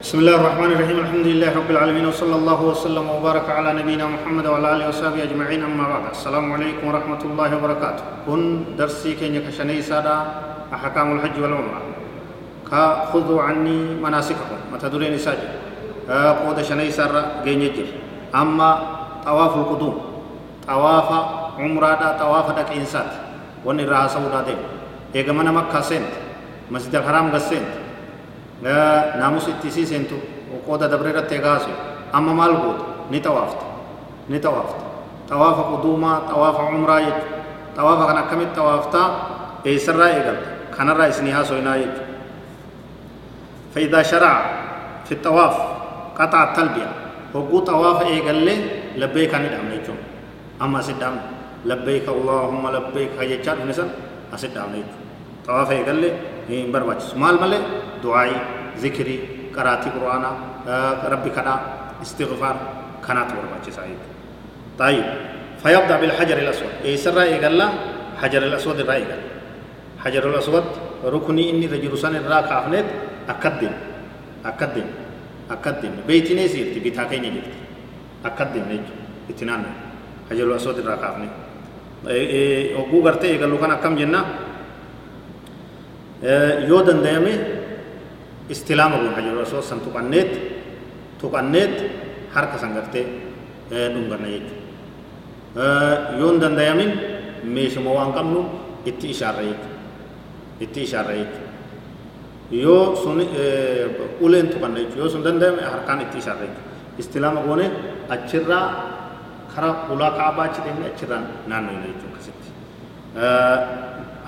بسم الله الرحمن الرحيم الحمد لله رب العالمين وصلى الله وسلم وبارك على نبينا محمد وعلى اله وصحبه اجمعين اما بعد السلام عليكم ورحمه الله وبركاته كن درسي كينيا كشني سادا احكام الحج والعمره كا خذوا عني مناسككم متدرين ساجد قود شني سار جينيجر اما طواف القدوم طواف عمره طواف دك انسات وني راسو دادم ايغمنا مكه سنت مسجد الحرام غسنت siisentu qooda dabre irratti eegaasu amma maal gootu ni xawaafta ni xawaafta xawaafa quduumaa xawaafa umraa jechu xawaafa kan akkamitti xawaaftaa eessarraa eegalta kanarraa isinii haasoynaa jechu فإذا شرع في الطواف قطع التلبية هو طواف إيقال لبيك عن الأمن أما سدام لبيك اللهم لبيك هيجار نسان أسدام يجون طواف إيقال hin barbaachisu maal malee du'aayi zikirii qaraatii quraanaa rabbi kadhaa istighfaar kanaatu barbaachisaa jechuudha طيب فيبدأ بالحجر الأسود. إيسرا إيقالا حجر الأسود الرا إيقال حجر الأسود ركني إني رجل سن الرا كافنت أكدم أكدم أكدم. بيتي نسيرتي بيتاكي نجرت أكدم نجو إتنان حجر الأسود الرا كافنت وقو غرتي إيقالو كان أكم جنة؟ yoo dandayame istilaama goon hajaru asoo san tuqanneet tuqanneet harka san gartee dhunganna jechuudha yoo hin dandayamin meeshuma waan qabnu itti ishaarra jechuudha itti ishaarra jechuudha yoo sun uleen tuqanna jechuudha yoo sun dandayame harkaan itti ishaarra jechuudha istilaama goone achirraa karaa ulaa kaabaa achi deemne achirraan naannoo jechuudha akkasitti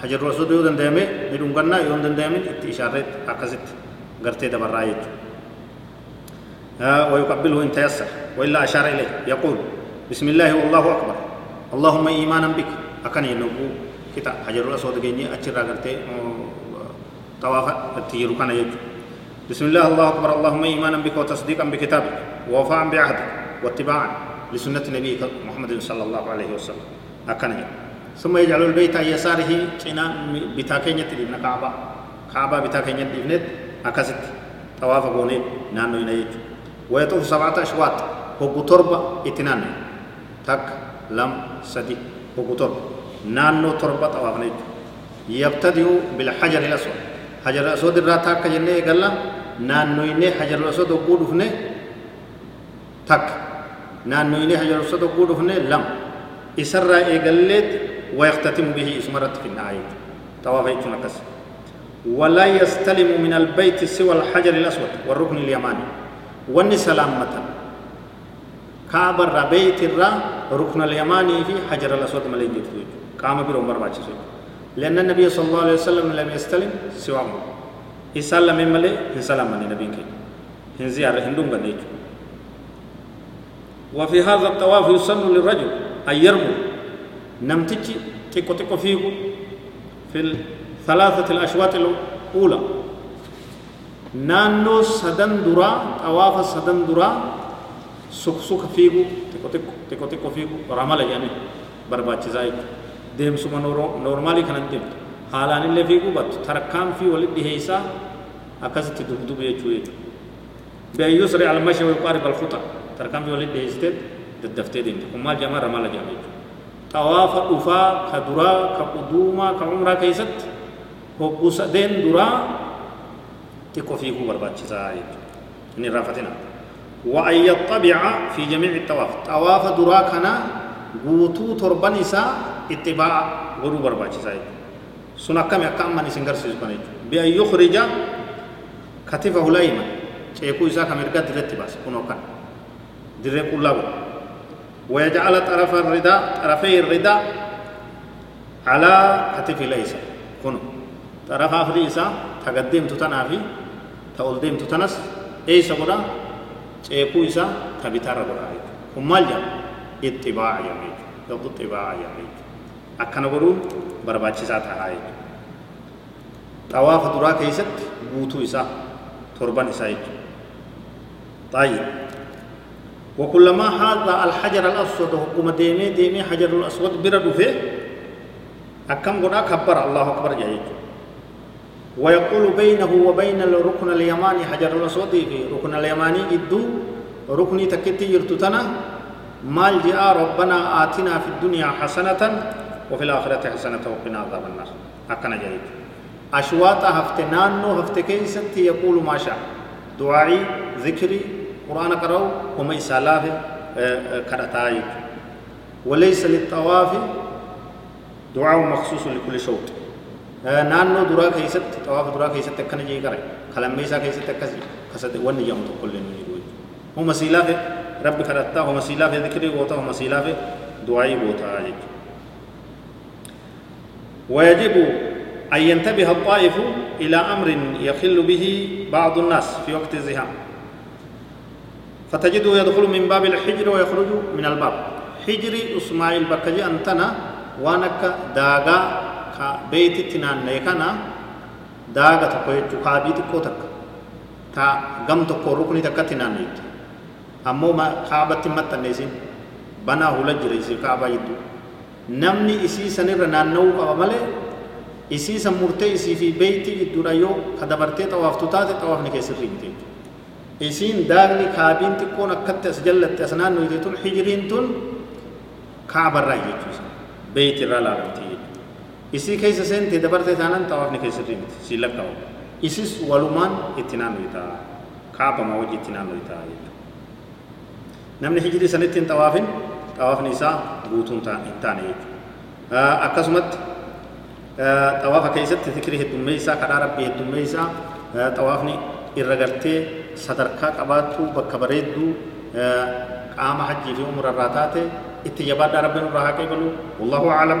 hajar rasuud yoo danda'ame ni dhungannaa yoo hin danda'amin itti ishaarreetti akkasitti dabarraa jechuudha ويقبله إن تيسر وإلا أشار إليه. يقول بسم الله والله أكبر. اللهم إيمانا بك. أكن ينبو كتا حجر الأسود جيني أتشرا قرتي طواف التير كان يجو. بسم الله الله أكبر. اللهم إيمانا بك وتصديقا بكتابك ووفاء بعهدك واتباعا لسنة نبيك محمد صلى الله عليه وسلم. أكن يجو ثم يجعل البيت يساره كنا بتاكينة ابن كعبة. كعبة بتاكينة ابنت أكست طواف قوني نانو ينيج ويطوف سبعة أشواط هو تربة اتنان تك لم سدي هو تربة نانو تربة طواف نيج يبتدئ بالحجر الأسود حجر الأسود الراتاك جنة قال نانو يني حجر الأسود وقود فنه تك نانو يني حجر الأسود وقود فنه لم إسرى إيقالت ويختتم به اسمرت في النهاية طواف يكون ولا يستلم من البيت سوى الحجر الأسود والركن اليماني. واني سلامة كابر بيت الرا ركن اليماني في حجر الأسود ملين جرتوج قام بيرو مربع لأن النبي صلى الله عليه وسلم لم يستلم سوى إسلام من ملي إن سلام من النبي كي إن زيارة هندوم بنيج وفي هذا الطواف يسن للرجل أن يرمي نمتجي تيكو تيكو فيكو. في الثلاثة الأشواط الأولى. سدن درا طواف سدن درا سك سك فيكو تيكو تيكو تيكو تيكو فيكو رمال يعني برباچ زايد ديم سما نورمالي كان ديم حالان اللي فيكو بات تركام في ولد هيسا أكست دبدب يجوي. بأن يسرع المشي ويقارب الخطى تركام في ولد هيستد ددفتي ديم. كمال جمال رمال جمال طواف أفا كدرا كقدوما كعمرة كيست. هو سدين درا تكو فيه برباتشيسا إني رافتنا وأن يطبع في جميع الطواف طواف درا كنا guutuu torban isaa ittibaa godhuu barbaachisaa jechuudha sun akkami akka amman isin garsiisu kana jechuudha bi'an yukhrija katifa hulayma ceekuu isaa ka mirga dirretti baasa kunoo kan dirree qullaa godhu ويجعل طرف الرداء طرفي الرداء على كتف الأيسر كنو طرف أفريسا تقدم تتنافي تقدم تتنس eeysa godha ceekuu isaa ta bitaarra godha jechuudha kun maal jedhama ittibaa'a jedhama jechuudha yookiin ittibaa'a jedhama jechuudha akkana godhuun barbaachisaa ta'a jechuudha xawaafa duraa keessatti guutuu isaa torban isaa jechuudha طيب وكلما هذا الحجر الأسود حكم ديمي ديمي حجر الأسود برد فيه أكم قد أكبر الله أكبر جايج ويقول بينه وبين الركن اليماني حجر الأسود في ركن اليماني جدو ركني تكتي يرتتنا مال جاء ربنا آتنا في الدنيا حسنة وفي الآخرة حسنة وقنا عذاب النار. أكنا جايج أشواط هفتنانو هفتكيست يقول ما شاء. دعائي ذكري قرآن قرأوا وما يسالاف كرتاي وليس للطواف دعاء مخصوص لكل شوط. نانو درا كيست طواف درا كيست كن جي كره كلميسا كيست كسي كسد ون يوم كل نيرو هو مسيلاف رب كرتا هو مسيلاف ذكري غوتا هو مسيلاف دعائي غوتا ويجب أن ينتبه الطائف إلى أمر يخل به بعض الناس في وقت الزحام فتجده يدخل من باب الحجر ويخرج من الباب حجري اسماعيل بكجي انتنا وانك داغا بيت تنان نيكنا داغا تكو يجو كابي تكو تك تا غم تكو ركني تك تنان نيت امو ما كعبة متن نيسين بنا هولا جريسي كعبة يدو نمني اسي سنر نانو قبا ملي اسي سمورتي اسي في بيتي يدو رايو كدبرتي طوافتو تاتي طوافني كيسر ريمتي isiin daagni kaabiin xiqqoon akkatti as jallatte as naannoyte tun hijiriin tun kaabarraa jechuusa beeyti irraa jechuudha isii keessa seentee dabarte taanaan xawaafni keessa miti sii lakkaa'u isis walumaan itti naannoy ta'a kaabamaa wajji itti naannoy ta'a jechuudha namni hijirii sanittiin xawaafin xawaafni isaa guutuun hin taane jechuudha akkasumatti xawaafa keessatti fikrii heddummeessaa kadhaa rabbii heddummeessaa xawaafni irra gartee sadarkaa qabaattu bakka bareedduu qaama hajjii fi umra irraa taate itti jabaadhaa rabbiin irraa haa qeebalu wallahu aclam